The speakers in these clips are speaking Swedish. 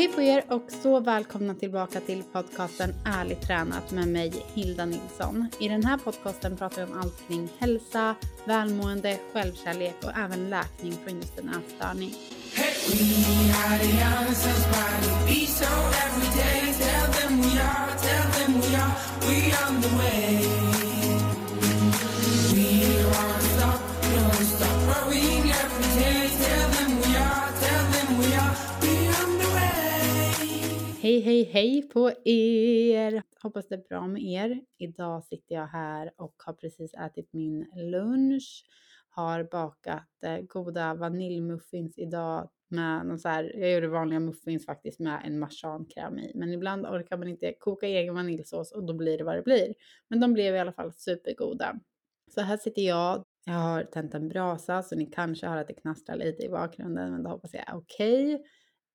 Hej på er och så välkomna tillbaka till podcasten Ärligt tränat med mig Hilda Nilsson. I den här podcasten pratar vi om allt kring hälsa, välmående, självkärlek och även läkning från just en ätstörning. Hej, hej, hej på er! Hoppas det är bra med er. Idag sitter jag här och har precis ätit min lunch. Har bakat eh, goda vaniljmuffins idag med någon så här, jag gjorde vanliga muffins faktiskt med en marsankräm i. Men ibland orkar man inte koka egen vaniljsås och då blir det vad det blir. Men de blev i alla fall supergoda. Så här sitter jag. Jag har tänt en brasa så ni kanske hör att det knastrar lite i bakgrunden men det hoppas jag är okej. Okay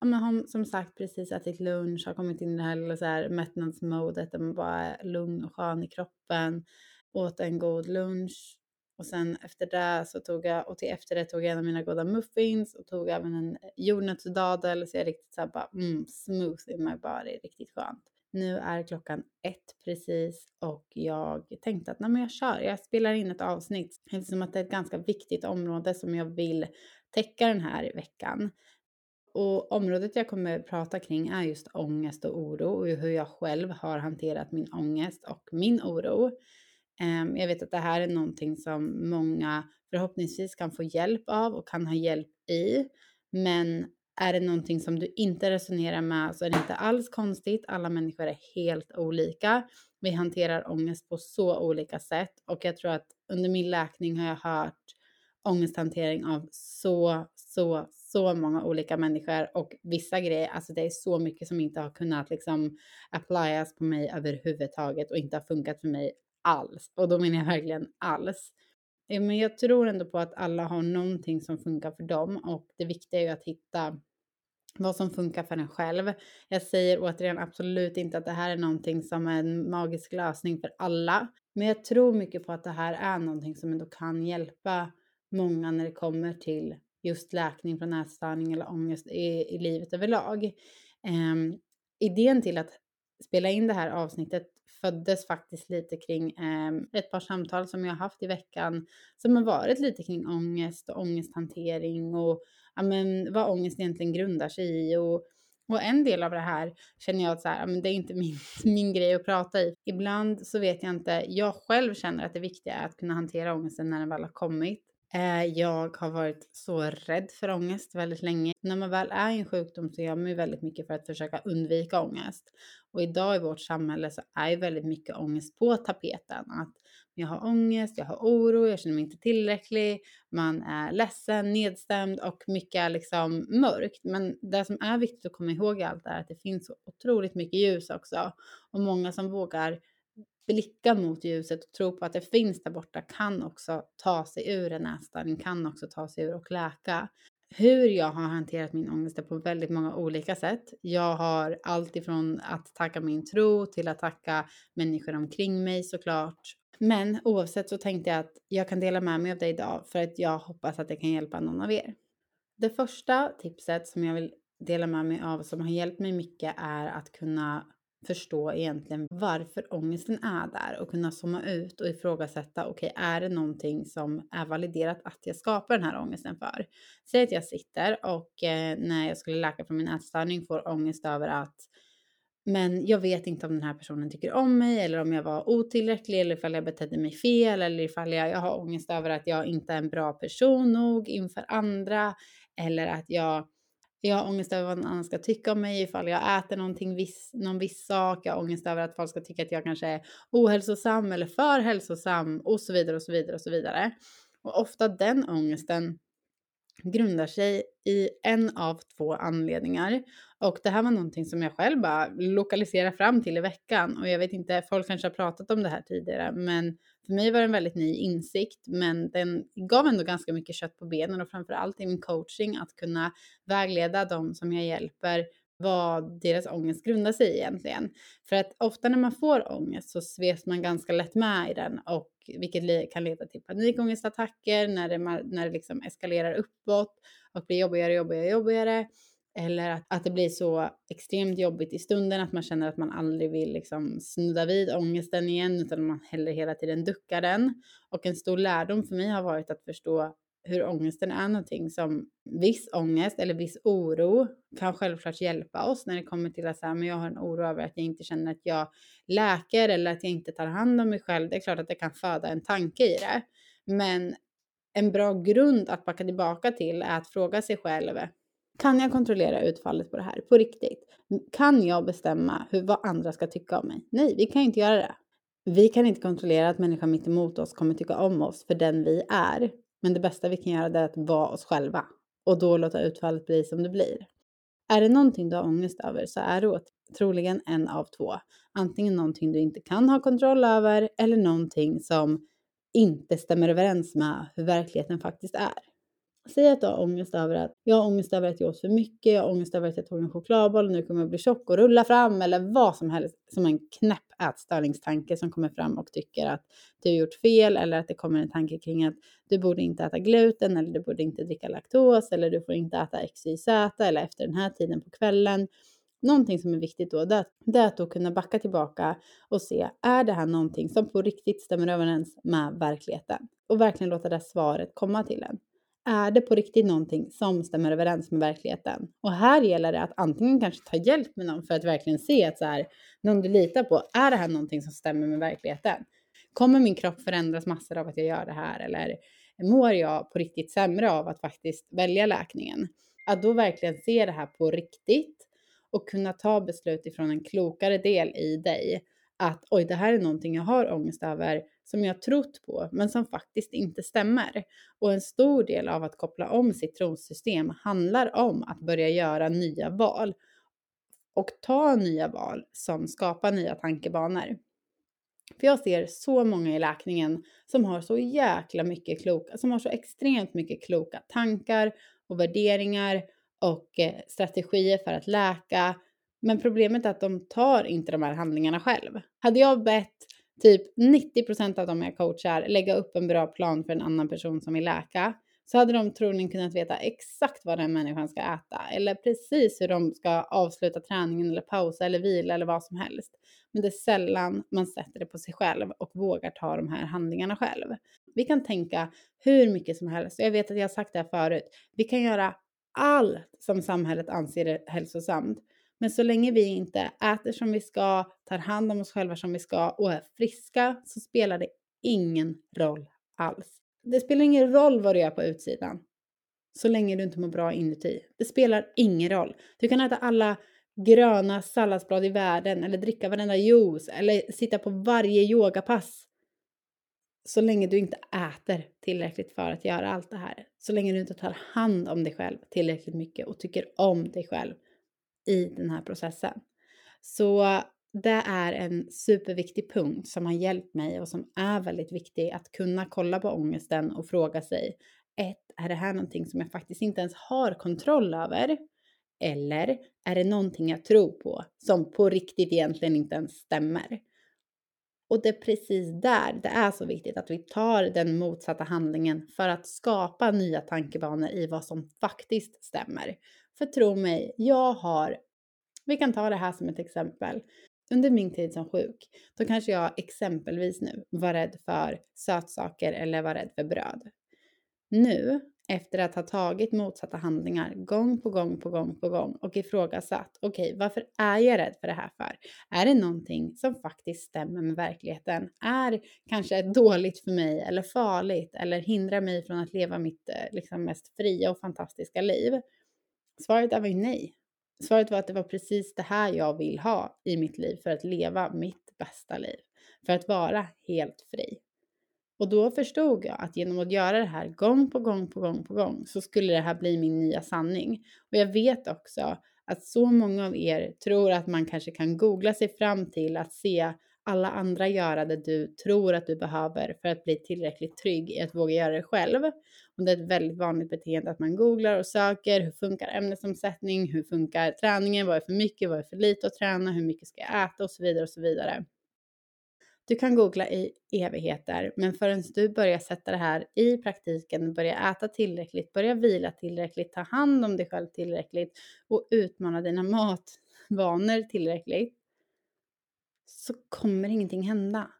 men har som sagt precis ätit lunch, har kommit in i det här lilla så här mättnadsmodet där man bara är lugn och skön i kroppen. Åt en god lunch och sen efter det så tog jag, och till efter det tog jag en av mina goda muffins och tog även en jordnötsdadel så jag är riktigt såhär bara mm, smooth in my body, riktigt skönt. Nu är klockan ett precis och jag tänkte att nej men jag kör, jag spelar in ett avsnitt eftersom att det är ett ganska viktigt område som jag vill täcka den här veckan. Och området jag kommer prata kring är just ångest och oro och hur jag själv har hanterat min ångest och min oro. Ehm, jag vet att det här är någonting som många förhoppningsvis kan få hjälp av och kan ha hjälp i. Men är det någonting som du inte resonerar med så är det inte alls konstigt. Alla människor är helt olika. Vi hanterar ångest på så olika sätt och jag tror att under min läkning har jag hört ångesthantering av så, så, så många olika människor och vissa grejer, alltså det är så mycket som inte har kunnat liksom applyas på mig överhuvudtaget och inte har funkat för mig alls. Och då menar jag verkligen alls. Men jag tror ändå på att alla har någonting som funkar för dem och det viktiga är ju att hitta vad som funkar för en själv. Jag säger återigen absolut inte att det här är någonting som är en magisk lösning för alla. Men jag tror mycket på att det här är någonting som ändå kan hjälpa många när det kommer till just läkning från ätstörning eller ångest i, i livet överlag. Um, idén till att spela in det här avsnittet föddes faktiskt lite kring um, ett par samtal som jag har haft i veckan som har varit lite kring ångest och ångesthantering och ja, men, vad ångest egentligen grundar sig i. Och, och en del av det här känner jag att så här, men det är inte min, min grej att prata i. Ibland så vet jag inte, jag själv känner att det viktiga är att kunna hantera ångesten när den väl har kommit. Eh, jag har varit så rädd för ångest väldigt länge. När man väl är i en sjukdom så gör man ju väldigt mycket för att försöka undvika ångest. Och idag i vårt samhälle så är ju väldigt mycket ångest på tapeten. Att jag har ångest, jag har oro, jag känner mig inte tillräcklig, man är ledsen, nedstämd och mycket är liksom mörkt. Men det som är viktigt att komma ihåg i allt är att det finns så otroligt mycket ljus också. Och många som vågar blicka mot ljuset och tro på att det finns där borta kan också ta sig ur en ätstörning, kan också ta sig ur och läka. Hur jag har hanterat min ångest är på väldigt många olika sätt. Jag har allt ifrån att tacka min tro till att tacka människor omkring mig såklart. Men oavsett så tänkte jag att jag kan dela med mig av det idag för att jag hoppas att det kan hjälpa någon av er. Det första tipset som jag vill dela med mig av som har hjälpt mig mycket är att kunna förstå egentligen varför ångesten är där och kunna zooma ut och ifrågasätta, okej, okay, är det någonting som är validerat att jag skapar den här ångesten för? Säg att jag sitter och eh, när jag skulle läka från min ätstörning får ångest över att men jag vet inte om den här personen tycker om mig eller om jag var otillräcklig eller ifall jag betedde mig fel eller ifall jag, jag har ångest över att jag inte är en bra person nog inför andra eller att jag jag har ångest över vad någon annan ska tycka om mig ifall jag äter någonting viss, någon viss sak. Jag har ångest över att folk ska tycka att jag kanske är ohälsosam eller för hälsosam och så vidare och så vidare och så vidare. Och ofta den ångesten grundar sig i en av två anledningar. Och det här var någonting som jag själv bara lokaliserade fram till i veckan. Och jag vet inte, folk kanske har pratat om det här tidigare, men för mig var det en väldigt ny insikt. Men den gav ändå ganska mycket kött på benen och framförallt i min coaching att kunna vägleda dem som jag hjälper vad deras ångest grundar sig i egentligen. För att ofta när man får ångest så sveps man ganska lätt med i den och vilket kan leda till panikångestattacker när det, när det liksom eskalerar uppåt och blir jobbigare, jobbigare, jobbigare. eller att, att det blir så extremt jobbigt i stunden att man känner att man aldrig vill liksom snudda vid ångesten igen utan man heller hela tiden duckar den. Och en stor lärdom för mig har varit att förstå hur ångesten är någonting som viss ångest eller viss oro kan självklart hjälpa oss när det kommer till att säga, men jag har en oro över att jag inte känner att jag läker eller att jag inte tar hand om mig själv. Det är klart att det kan föda en tanke i det. Men en bra grund att backa tillbaka till är att fråga sig själv, kan jag kontrollera utfallet på det här på riktigt? Kan jag bestämma hur, vad andra ska tycka om mig? Nej, vi kan inte göra det. Vi kan inte kontrollera att människan mitt emot oss kommer tycka om oss för den vi är. Men det bästa vi kan göra är att vara oss själva och då låta utfallet bli som det blir. Är det någonting du har ångest över så är det troligen en av två. Antingen någonting du inte kan ha kontroll över eller någonting som inte stämmer överens med hur verkligheten faktiskt är. Säg att du har ångest över att jag har ångest över att jag åt för mycket, jag har ångest över att jag tog en chokladboll och nu kommer jag bli tjock och rulla fram eller vad som helst som en knäpp ätstörningstanke som kommer fram och tycker att du har gjort fel eller att det kommer en tanke kring att du borde inte äta gluten eller du borde inte dricka laktos eller du får inte äta XYZ eller efter den här tiden på kvällen. Någonting som är viktigt då, det är att då kunna backa tillbaka och se, är det här någonting som på riktigt stämmer överens med verkligheten? Och verkligen låta det svaret komma till en är det på riktigt någonting som stämmer överens med verkligheten? Och här gäller det att antingen kanske ta hjälp med någon för att verkligen se att så här, någon du litar på, är det här någonting som stämmer med verkligheten? Kommer min kropp förändras massor av att jag gör det här? Eller mår jag på riktigt sämre av att faktiskt välja läkningen? Att då verkligen se det här på riktigt och kunna ta beslut ifrån en klokare del i dig. Att oj, det här är någonting jag har ångest över som jag trott på, men som faktiskt inte stämmer. Och en stor del av att koppla om sitt trossystem handlar om att börja göra nya val och ta nya val som skapar nya tankebanor. För jag ser så många i läkningen som har så jäkla mycket kloka, som har så extremt mycket kloka tankar och värderingar och eh, strategier för att läka. Men problemet är att de tar inte de här handlingarna själv. Hade jag bett typ 90 procent av dem jag coachar lägga upp en bra plan för en annan person som vill läka så hade de troligen kunnat veta exakt vad den människan ska äta eller precis hur de ska avsluta träningen eller pausa eller vila eller vad som helst. Men det är sällan man sätter det på sig själv och vågar ta de här handlingarna själv. Vi kan tänka hur mycket som helst. Jag vet att jag har sagt det här förut. Vi kan göra allt som samhället anser är hälsosamt. Men så länge vi inte äter som vi ska, tar hand om oss själva som vi ska och är friska så spelar det ingen roll alls. Det spelar ingen roll vad du gör på utsidan. Så länge du inte mår bra inuti. Det spelar ingen roll. Du kan äta alla gröna salladsblad i världen eller dricka varenda juice eller sitta på varje yogapass. Så länge du inte äter tillräckligt för att göra allt det här. Så länge du inte tar hand om dig själv tillräckligt mycket och tycker om dig själv i den här processen. Så det är en superviktig punkt som har hjälpt mig och som är väldigt viktig att kunna kolla på ångesten och fråga sig. Ett, är det här någonting som jag faktiskt inte ens har kontroll över? Eller är det någonting jag tror på som på riktigt egentligen inte ens stämmer? Och det är precis där det är så viktigt att vi tar den motsatta handlingen för att skapa nya tankebanor i vad som faktiskt stämmer. För tro mig, jag har, vi kan ta det här som ett exempel. Under min tid som sjuk, då kanske jag exempelvis nu var rädd för sötsaker eller var rädd för bröd. Nu, efter att ha tagit motsatta handlingar gång på gång på gång på gång och ifrågasatt, okej, okay, varför är jag rädd för det här för? Är det någonting som faktiskt stämmer med verkligheten? Är kanske dåligt för mig eller farligt eller hindrar mig från att leva mitt eh, liksom, mest fria och fantastiska liv? Svaret var ju nej. Svaret var att det var precis det här jag vill ha i mitt liv för att leva mitt bästa liv. För att vara helt fri. Och då förstod jag att genom att göra det här gång på gång på gång på gång så skulle det här bli min nya sanning. Och jag vet också att så många av er tror att man kanske kan googla sig fram till att se alla andra göra det du tror att du behöver för att bli tillräckligt trygg i att våga göra det själv. Och det är ett väldigt vanligt beteende att man googlar och söker hur funkar ämnesomsättning, hur funkar träningen, vad är för mycket, vad är för lite att träna, hur mycket ska jag äta och så vidare och så vidare. Du kan googla i evigheter, men förrän du börjar sätta det här i praktiken, börja äta tillräckligt, börja vila tillräckligt, ta hand om dig själv tillräckligt och utmana dina matvanor tillräckligt, så kommer ingenting hända.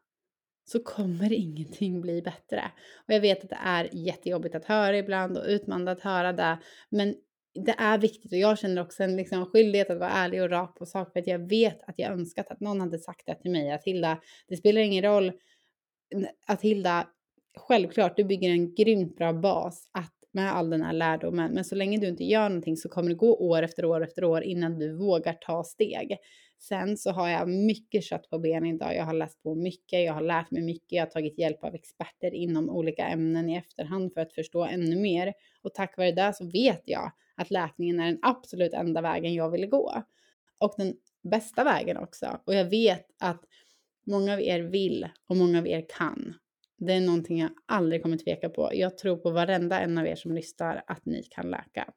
Så kommer ingenting bli bättre. Och jag vet att det är jättejobbigt att höra ibland och utmanande att höra det, men det är viktigt och jag känner också en liksom skyldighet att vara ärlig och rak på sak för att jag vet att jag önskat att någon hade sagt det till mig att Hilda, det spelar ingen roll att Hilda, självklart, du bygger en grymt bra bas att med all den här lärdomen, men så länge du inte gör någonting så kommer det gå år efter år efter år innan du vågar ta steg. Sen så har jag mycket kött på benen idag. Jag har läst på mycket, jag har lärt mig mycket, jag har tagit hjälp av experter inom olika ämnen i efterhand för att förstå ännu mer. Och tack vare det så vet jag att läkningen är den absolut enda vägen jag vill gå. Och den bästa vägen också. Och jag vet att många av er vill och många av er kan. Det är någonting jag aldrig kommer tveka på. Jag tror på varenda en av er som lyssnar att ni kan läka.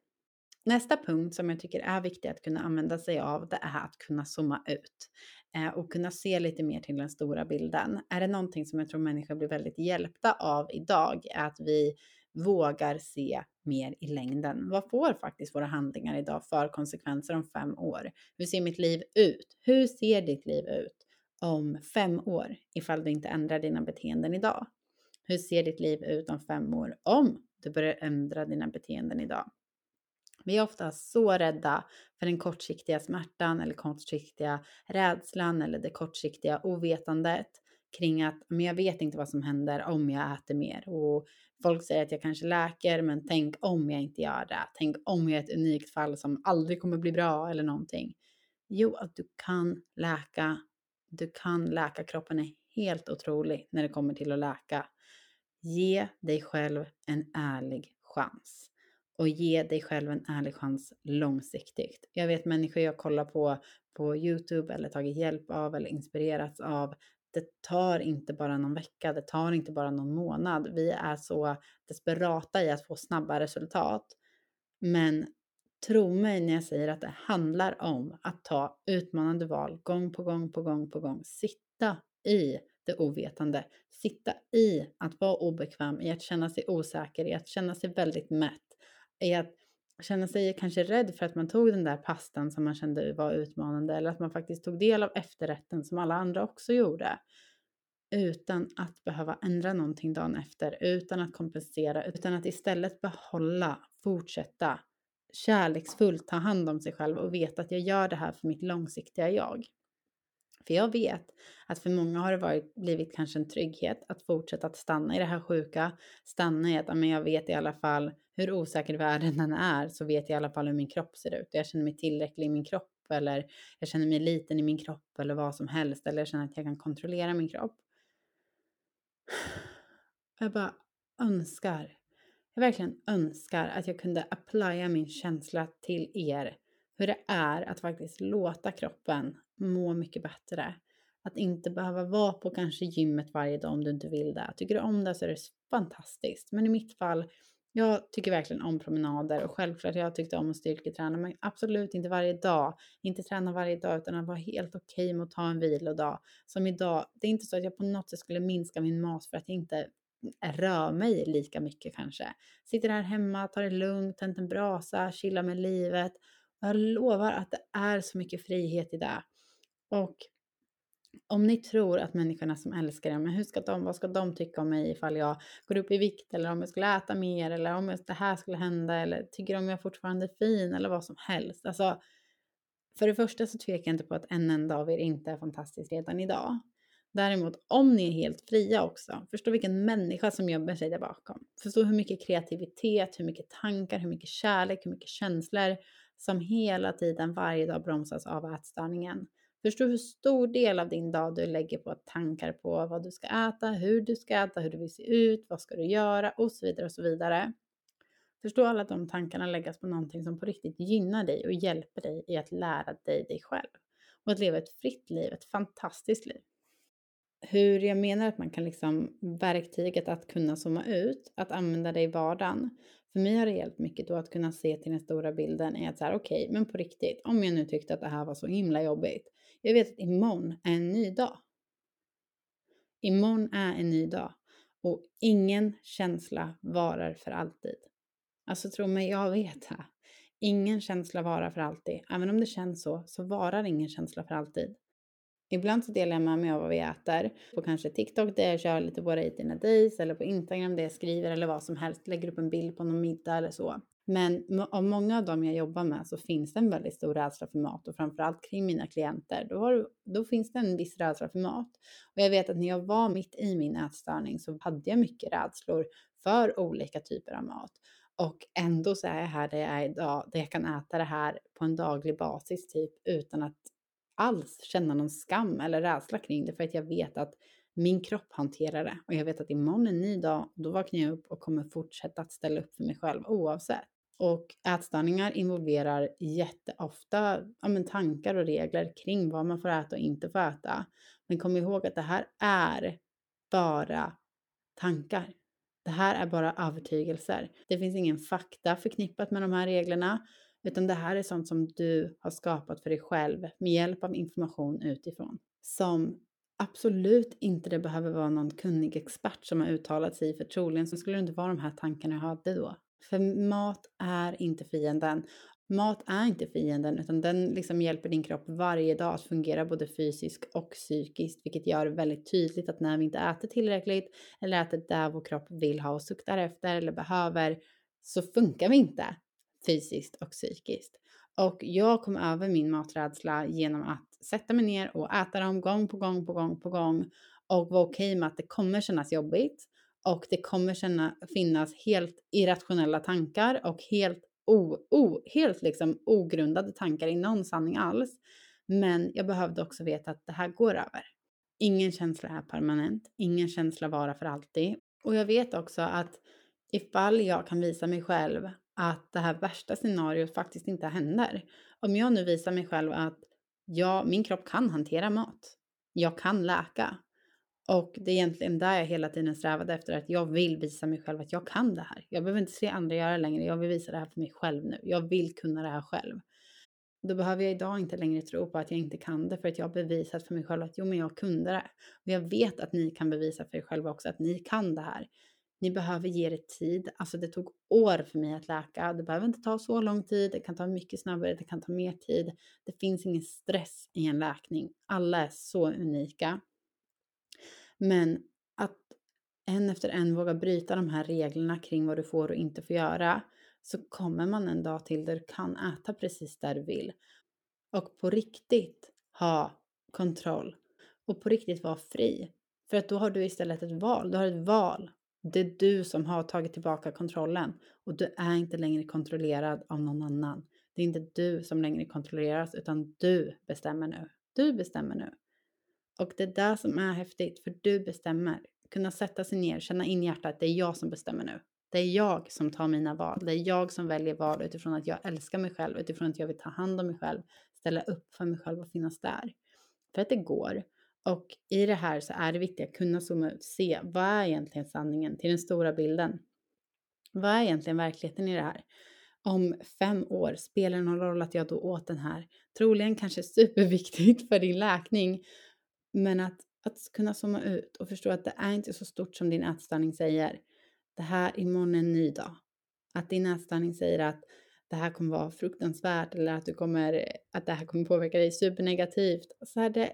Nästa punkt som jag tycker är viktig att kunna använda sig av, det är att kunna zooma ut eh, och kunna se lite mer till den stora bilden. Är det någonting som jag tror människor blir väldigt hjälpta av idag, är att vi vågar se mer i längden. Vad får faktiskt våra handlingar idag för konsekvenser om fem år? Hur ser mitt liv ut? Hur ser ditt liv ut om fem år ifall du inte ändrar dina beteenden idag? Hur ser ditt liv ut om fem år om du börjar ändra dina beteenden idag? Vi är ofta så rädda för den kortsiktiga smärtan eller kortsiktiga rädslan eller det kortsiktiga ovetandet kring att men jag vet inte vad som händer om jag äter mer och folk säger att jag kanske läker men tänk om jag inte gör det. Tänk om jag är ett unikt fall som aldrig kommer bli bra eller någonting. Jo, att du kan läka. Du kan läka. Kroppen är helt otrolig när det kommer till att läka. Ge dig själv en ärlig chans och ge dig själv en ärlig chans långsiktigt. Jag vet människor jag kollar på på Youtube eller tagit hjälp av eller inspirerats av. Det tar inte bara någon vecka, det tar inte bara någon månad. Vi är så desperata i att få snabba resultat. Men tro mig när jag säger att det handlar om att ta utmanande val gång på gång på gång på gång. Sitta i det ovetande. Sitta i att vara obekväm, i att känna sig osäker, i att känna sig väldigt mätt är att känna sig kanske rädd för att man tog den där pastan som man kände var utmanande eller att man faktiskt tog del av efterrätten som alla andra också gjorde. Utan att behöva ändra någonting dagen efter, utan att kompensera, utan att istället behålla, fortsätta kärleksfullt ta hand om sig själv och veta att jag gör det här för mitt långsiktiga jag. För jag vet att för många har det varit, blivit kanske en trygghet att fortsätta att stanna i det här sjuka, stanna i att men jag vet i alla fall hur osäker världen än är så vet jag i alla fall hur min kropp ser ut. Jag känner mig tillräcklig i min kropp eller jag känner mig liten i min kropp eller vad som helst eller jag känner att jag kan kontrollera min kropp. Jag bara önskar, jag verkligen önskar att jag kunde applya min känsla till er. Hur det är att faktiskt låta kroppen må mycket bättre. Att inte behöva vara på kanske gymmet varje dag om du inte vill det. Tycker du om det så är det fantastiskt. Men i mitt fall jag tycker verkligen om promenader och självklart jag tyckte om att styrketräna men absolut inte varje dag. Inte träna varje dag utan att vara helt okej okay med att ta en vilodag. Som idag, det är inte så att jag på något sätt skulle minska min mat för att jag inte rör mig lika mycket kanske. Sitter här hemma, tar det lugnt, tänt en brasa, chillar med livet. Jag lovar att det är så mycket frihet i det. Och om ni tror att människorna som älskar er, men hur ska de, vad ska de tycka om mig ifall jag går upp i vikt eller om jag skulle äta mer eller om det här skulle hända eller tycker de jag fortfarande är fin eller vad som helst. Alltså, för det första så tvekar jag inte på att en enda av er inte är fantastisk redan idag. Däremot om ni är helt fria också, förstå vilken människa som gömmer sig där bakom. Förstå hur mycket kreativitet, hur mycket tankar, hur mycket kärlek, hur mycket känslor som hela tiden varje dag bromsas av ätstörningen. Förstå hur stor del av din dag du lägger på tankar på vad du ska äta, hur du ska äta, hur du vill se ut, vad ska du göra och så vidare och så vidare. Förstå alla de tankarna läggas på någonting som på riktigt gynnar dig och hjälper dig i att lära dig dig själv och att leva ett fritt liv, ett fantastiskt liv. Hur jag menar att man kan liksom verktyget att kunna zooma ut, att använda det i vardagen. För mig har det hjälpt mycket då att kunna se till den stora bilden är att så här, okej, okay, men på riktigt, om jag nu tyckte att det här var så himla jobbigt, jag vet att imorgon är en ny dag. Imorgon är en ny dag och ingen känsla varar för alltid. Alltså tro mig, jag vet det. Ingen känsla varar för alltid. Även om det känns så, så varar ingen känsla för alltid. Ibland så delar jag med mig av vad vi äter på kanske TikTok där jag kör lite våra Eat in a Days eller på Instagram där jag skriver eller vad som helst, lägger upp en bild på någon middag eller så. Men av många av dem jag jobbar med så finns det en väldigt stor rädsla för mat och framförallt kring mina klienter. Då, har, då finns det en viss rädsla för mat. Och jag vet att när jag var mitt i min ätstörning så hade jag mycket rädslor för olika typer av mat. Och ändå så är jag här där jag är idag, där jag kan äta det här på en daglig basis typ utan att alls känna någon skam eller rädsla kring det för att jag vet att min kropp hanterar det och jag vet att imorgon är en ny dag då vaknar jag upp och kommer fortsätta att ställa upp för mig själv oavsett. Och ätstörningar involverar jätteofta ja, men tankar och regler kring vad man får äta och inte får äta. Men kom ihåg att det här är bara tankar. Det här är bara övertygelser. Det finns ingen fakta förknippat med de här reglerna, utan det här är sånt som du har skapat för dig själv med hjälp av information utifrån. Som absolut inte det behöver vara någon kunnig expert som har uttalat sig för troligen så skulle det inte vara de här tankarna jag hade då. För mat är inte fienden. Mat är inte fienden utan den liksom hjälper din kropp varje dag att fungera både fysiskt och psykiskt vilket gör det väldigt tydligt att när vi inte äter tillräckligt eller äter där vår kropp vill ha och suktar efter eller behöver så funkar vi inte fysiskt och psykiskt. Och jag kom över min maträdsla genom att sätta mig ner och äta dem gång på gång på gång på gång och vara okej okay med att det kommer kännas jobbigt och det kommer känna, finnas helt irrationella tankar och helt, o, o, helt liksom ogrundade tankar i någon sanning alls. Men jag behövde också veta att det här går över. Ingen känsla är permanent, ingen känsla varar för alltid. Och jag vet också att ifall jag kan visa mig själv att det här värsta scenariot faktiskt inte händer. Om jag nu visar mig själv att jag, min kropp kan hantera mat. Jag kan läka. Och det är egentligen där jag hela tiden strävade efter att jag vill visa mig själv att jag kan det här. Jag behöver inte se andra göra det längre. Jag vill visa det här för mig själv nu. Jag vill kunna det här själv. Då behöver jag idag inte längre tro på att jag inte kan det för att jag har bevisat för mig själv att jo, men jag kunde det. Och jag vet att ni kan bevisa för er själva också att ni kan det här. Ni behöver ge det tid. Alltså det tog år för mig att läka. Det behöver inte ta så lång tid. Det kan ta mycket snabbare. Det kan ta mer tid. Det finns ingen stress i en läkning. Alla är så unika. Men att en efter en våga bryta de här reglerna kring vad du får och inte får göra så kommer man en dag till där du kan äta precis där du vill. Och på riktigt ha kontroll. Och på riktigt vara fri. För att då har du istället ett val. Du har ett val det är du som har tagit tillbaka kontrollen och du är inte längre kontrollerad av någon annan. Det är inte du som längre kontrolleras utan du bestämmer nu. Du bestämmer nu. Och det är det som är häftigt för du bestämmer. Kunna sätta sig ner, känna in hjärtat. Det är jag som bestämmer nu. Det är jag som tar mina val. Det är jag som väljer val utifrån att jag älskar mig själv, utifrån att jag vill ta hand om mig själv, ställa upp för mig själv och finnas där. För att det går. Och i det här så är det viktigt att kunna zooma ut, se vad är egentligen sanningen till den stora bilden? Vad är egentligen verkligheten i det här? Om fem år, spelar det någon roll att jag då åt den här? Troligen kanske superviktigt för din läkning, men att, att kunna zooma ut och förstå att det är inte så stort som din ätstörning säger. Det här imorgon är en ny dag. Att din ätstörning säger att det här kommer vara fruktansvärt eller att, du kommer, att det här kommer påverka dig supernegativt. Så här, det,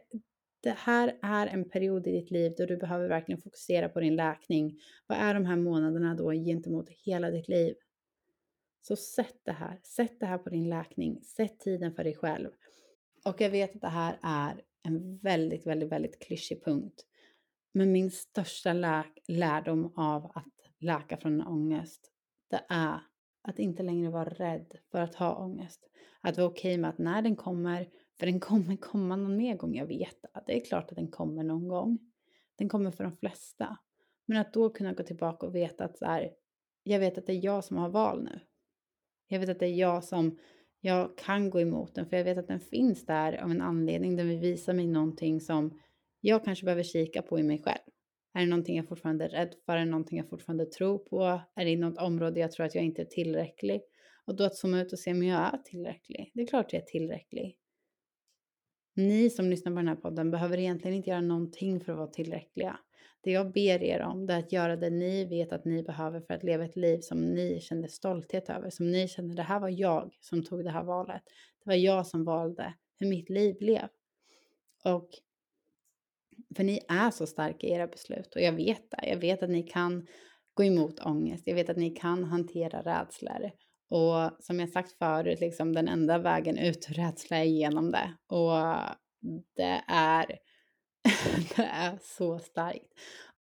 det här är en period i ditt liv då du behöver verkligen fokusera på din läkning. Vad är de här månaderna då gentemot hela ditt liv? Så sätt det här, sätt det här på din läkning, sätt tiden för dig själv. Och jag vet att det här är en väldigt, väldigt, väldigt klyschig punkt. Men min största lär, lärdom av att läka från ångest, det är att inte längre vara rädd för att ha ångest. Att vara okej okay med att när den kommer för den kommer komma någon mer gång, jag vet att det är klart att den kommer någon gång. Den kommer för de flesta. Men att då kunna gå tillbaka och veta att så här, jag vet att det är jag som har val nu. Jag vet att det är jag som, jag kan gå emot den för jag vet att den finns där av en anledning. Den vill visa mig någonting som jag kanske behöver kika på i mig själv. Är det någonting jag fortfarande är rädd för? Är det någonting jag fortfarande tror på? Är det något område jag tror att jag inte är tillräcklig? Och då att zooma ut och se om jag är tillräcklig. Det är klart jag är tillräcklig. Ni som lyssnar på den här podden behöver egentligen inte göra någonting för att vara tillräckliga. Det jag ber er om det är att göra det ni vet att ni behöver för att leva ett liv som ni känner stolthet över. Som ni känner, det här var jag som tog det här valet. Det var jag som valde hur mitt liv blev. Och för ni är så starka i era beslut och jag vet det. Jag vet att ni kan gå emot ångest. Jag vet att ni kan hantera rädslor. Och som jag sagt förut, liksom den enda vägen ut ur rädsla är genom det. Och det är, det är så starkt.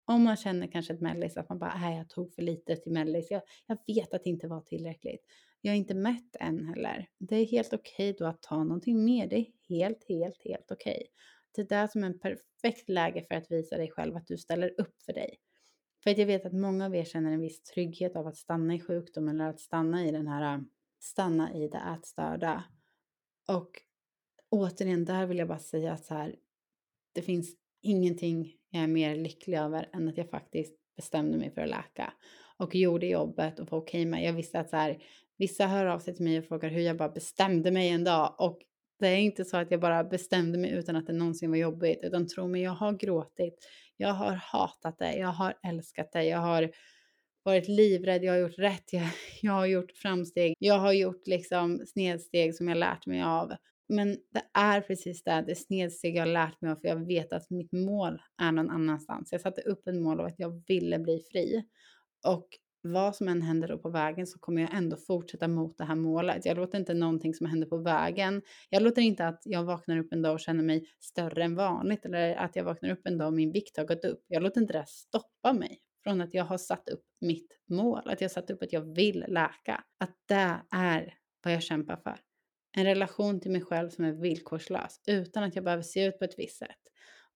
Om man känner kanske ett mellis, att man bara, nej jag tog för lite till mellis. Jag, jag vet att det inte var tillräckligt. Jag är inte mätt än heller. Det är helt okej okay då att ta någonting mer. Det är helt, helt, helt okej. Okay. Det är där som är en perfekt läge för att visa dig själv att du ställer upp för dig. För att jag vet att många av er känner en viss trygghet av att stanna i sjukdom eller att stanna i den här, äh, stanna i det ätstörda. Och återigen, där vill jag bara säga att så här, det finns ingenting jag är mer lycklig över än att jag faktiskt bestämde mig för att läka och gjorde jobbet och var okej okay med. Jag visste att så här, vissa hör av sig till mig och frågar hur jag bara bestämde mig en dag och det är inte så att jag bara bestämde mig utan att det någonsin var jobbigt, utan tro mig, jag har gråtit, jag har hatat det, jag har älskat det, jag har varit livrädd, jag har gjort rätt, jag, jag har gjort framsteg, jag har gjort liksom snedsteg som jag lärt mig av. Men det är precis det, det snedsteg jag har lärt mig av, för jag vet att mitt mål är någon annanstans. Jag satte upp ett mål av att jag ville bli fri. Och vad som än händer då på vägen så kommer jag ändå fortsätta mot det här målet. Jag låter inte någonting som händer på vägen. Jag låter inte att jag vaknar upp en dag och känner mig större än vanligt eller att jag vaknar upp en dag och min vikt har gått upp. Jag låter inte det stoppa mig från att jag har satt upp mitt mål, att jag har satt upp att jag vill läka. Att det är vad jag kämpar för. En relation till mig själv som är villkorslös utan att jag behöver se ut på ett visst sätt.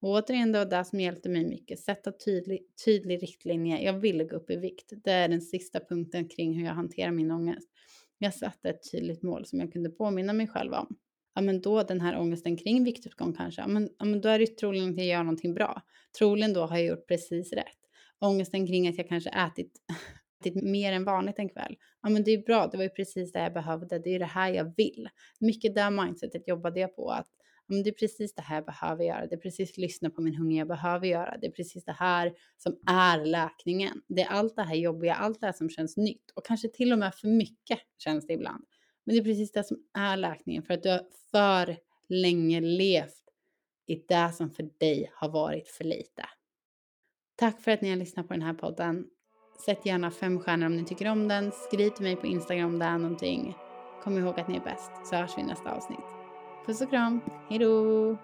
Och återigen då, det som hjälpte mig mycket, sätta tydlig, tydlig riktlinje. Jag ville gå upp i vikt. Det är den sista punkten kring hur jag hanterar min ångest. Jag satte ett tydligt mål som jag kunde påminna mig själv om. Ja, men då den här ångesten kring viktuppgång kanske, ja, men, ja, men då är det troligen att jag gör någonting bra. Troligen då har jag gjort precis rätt. Ångesten kring att jag kanske ätit, ätit mer än vanligt en kväll. Ja, men det är bra, det var ju precis det jag behövde. Det är det här jag vill. Mycket det mindsetet jobbade jag på. att men det är precis det här jag behöver göra. Det är precis lyssna på min hunger jag behöver göra. Det är precis det här som är läkningen. Det är allt det här jobbiga, allt det här som känns nytt och kanske till och med för mycket känns det ibland. Men det är precis det som är läkningen för att du har för länge levt i det som för dig har varit för lite. Tack för att ni har lyssnat på den här podden. Sätt gärna fem stjärnor om ni tycker om den. Skriv till mig på Instagram om det är någonting. Kom ihåg att ni är bäst så hörs vi i nästa avsnitt. Puss och kram. Hejdå!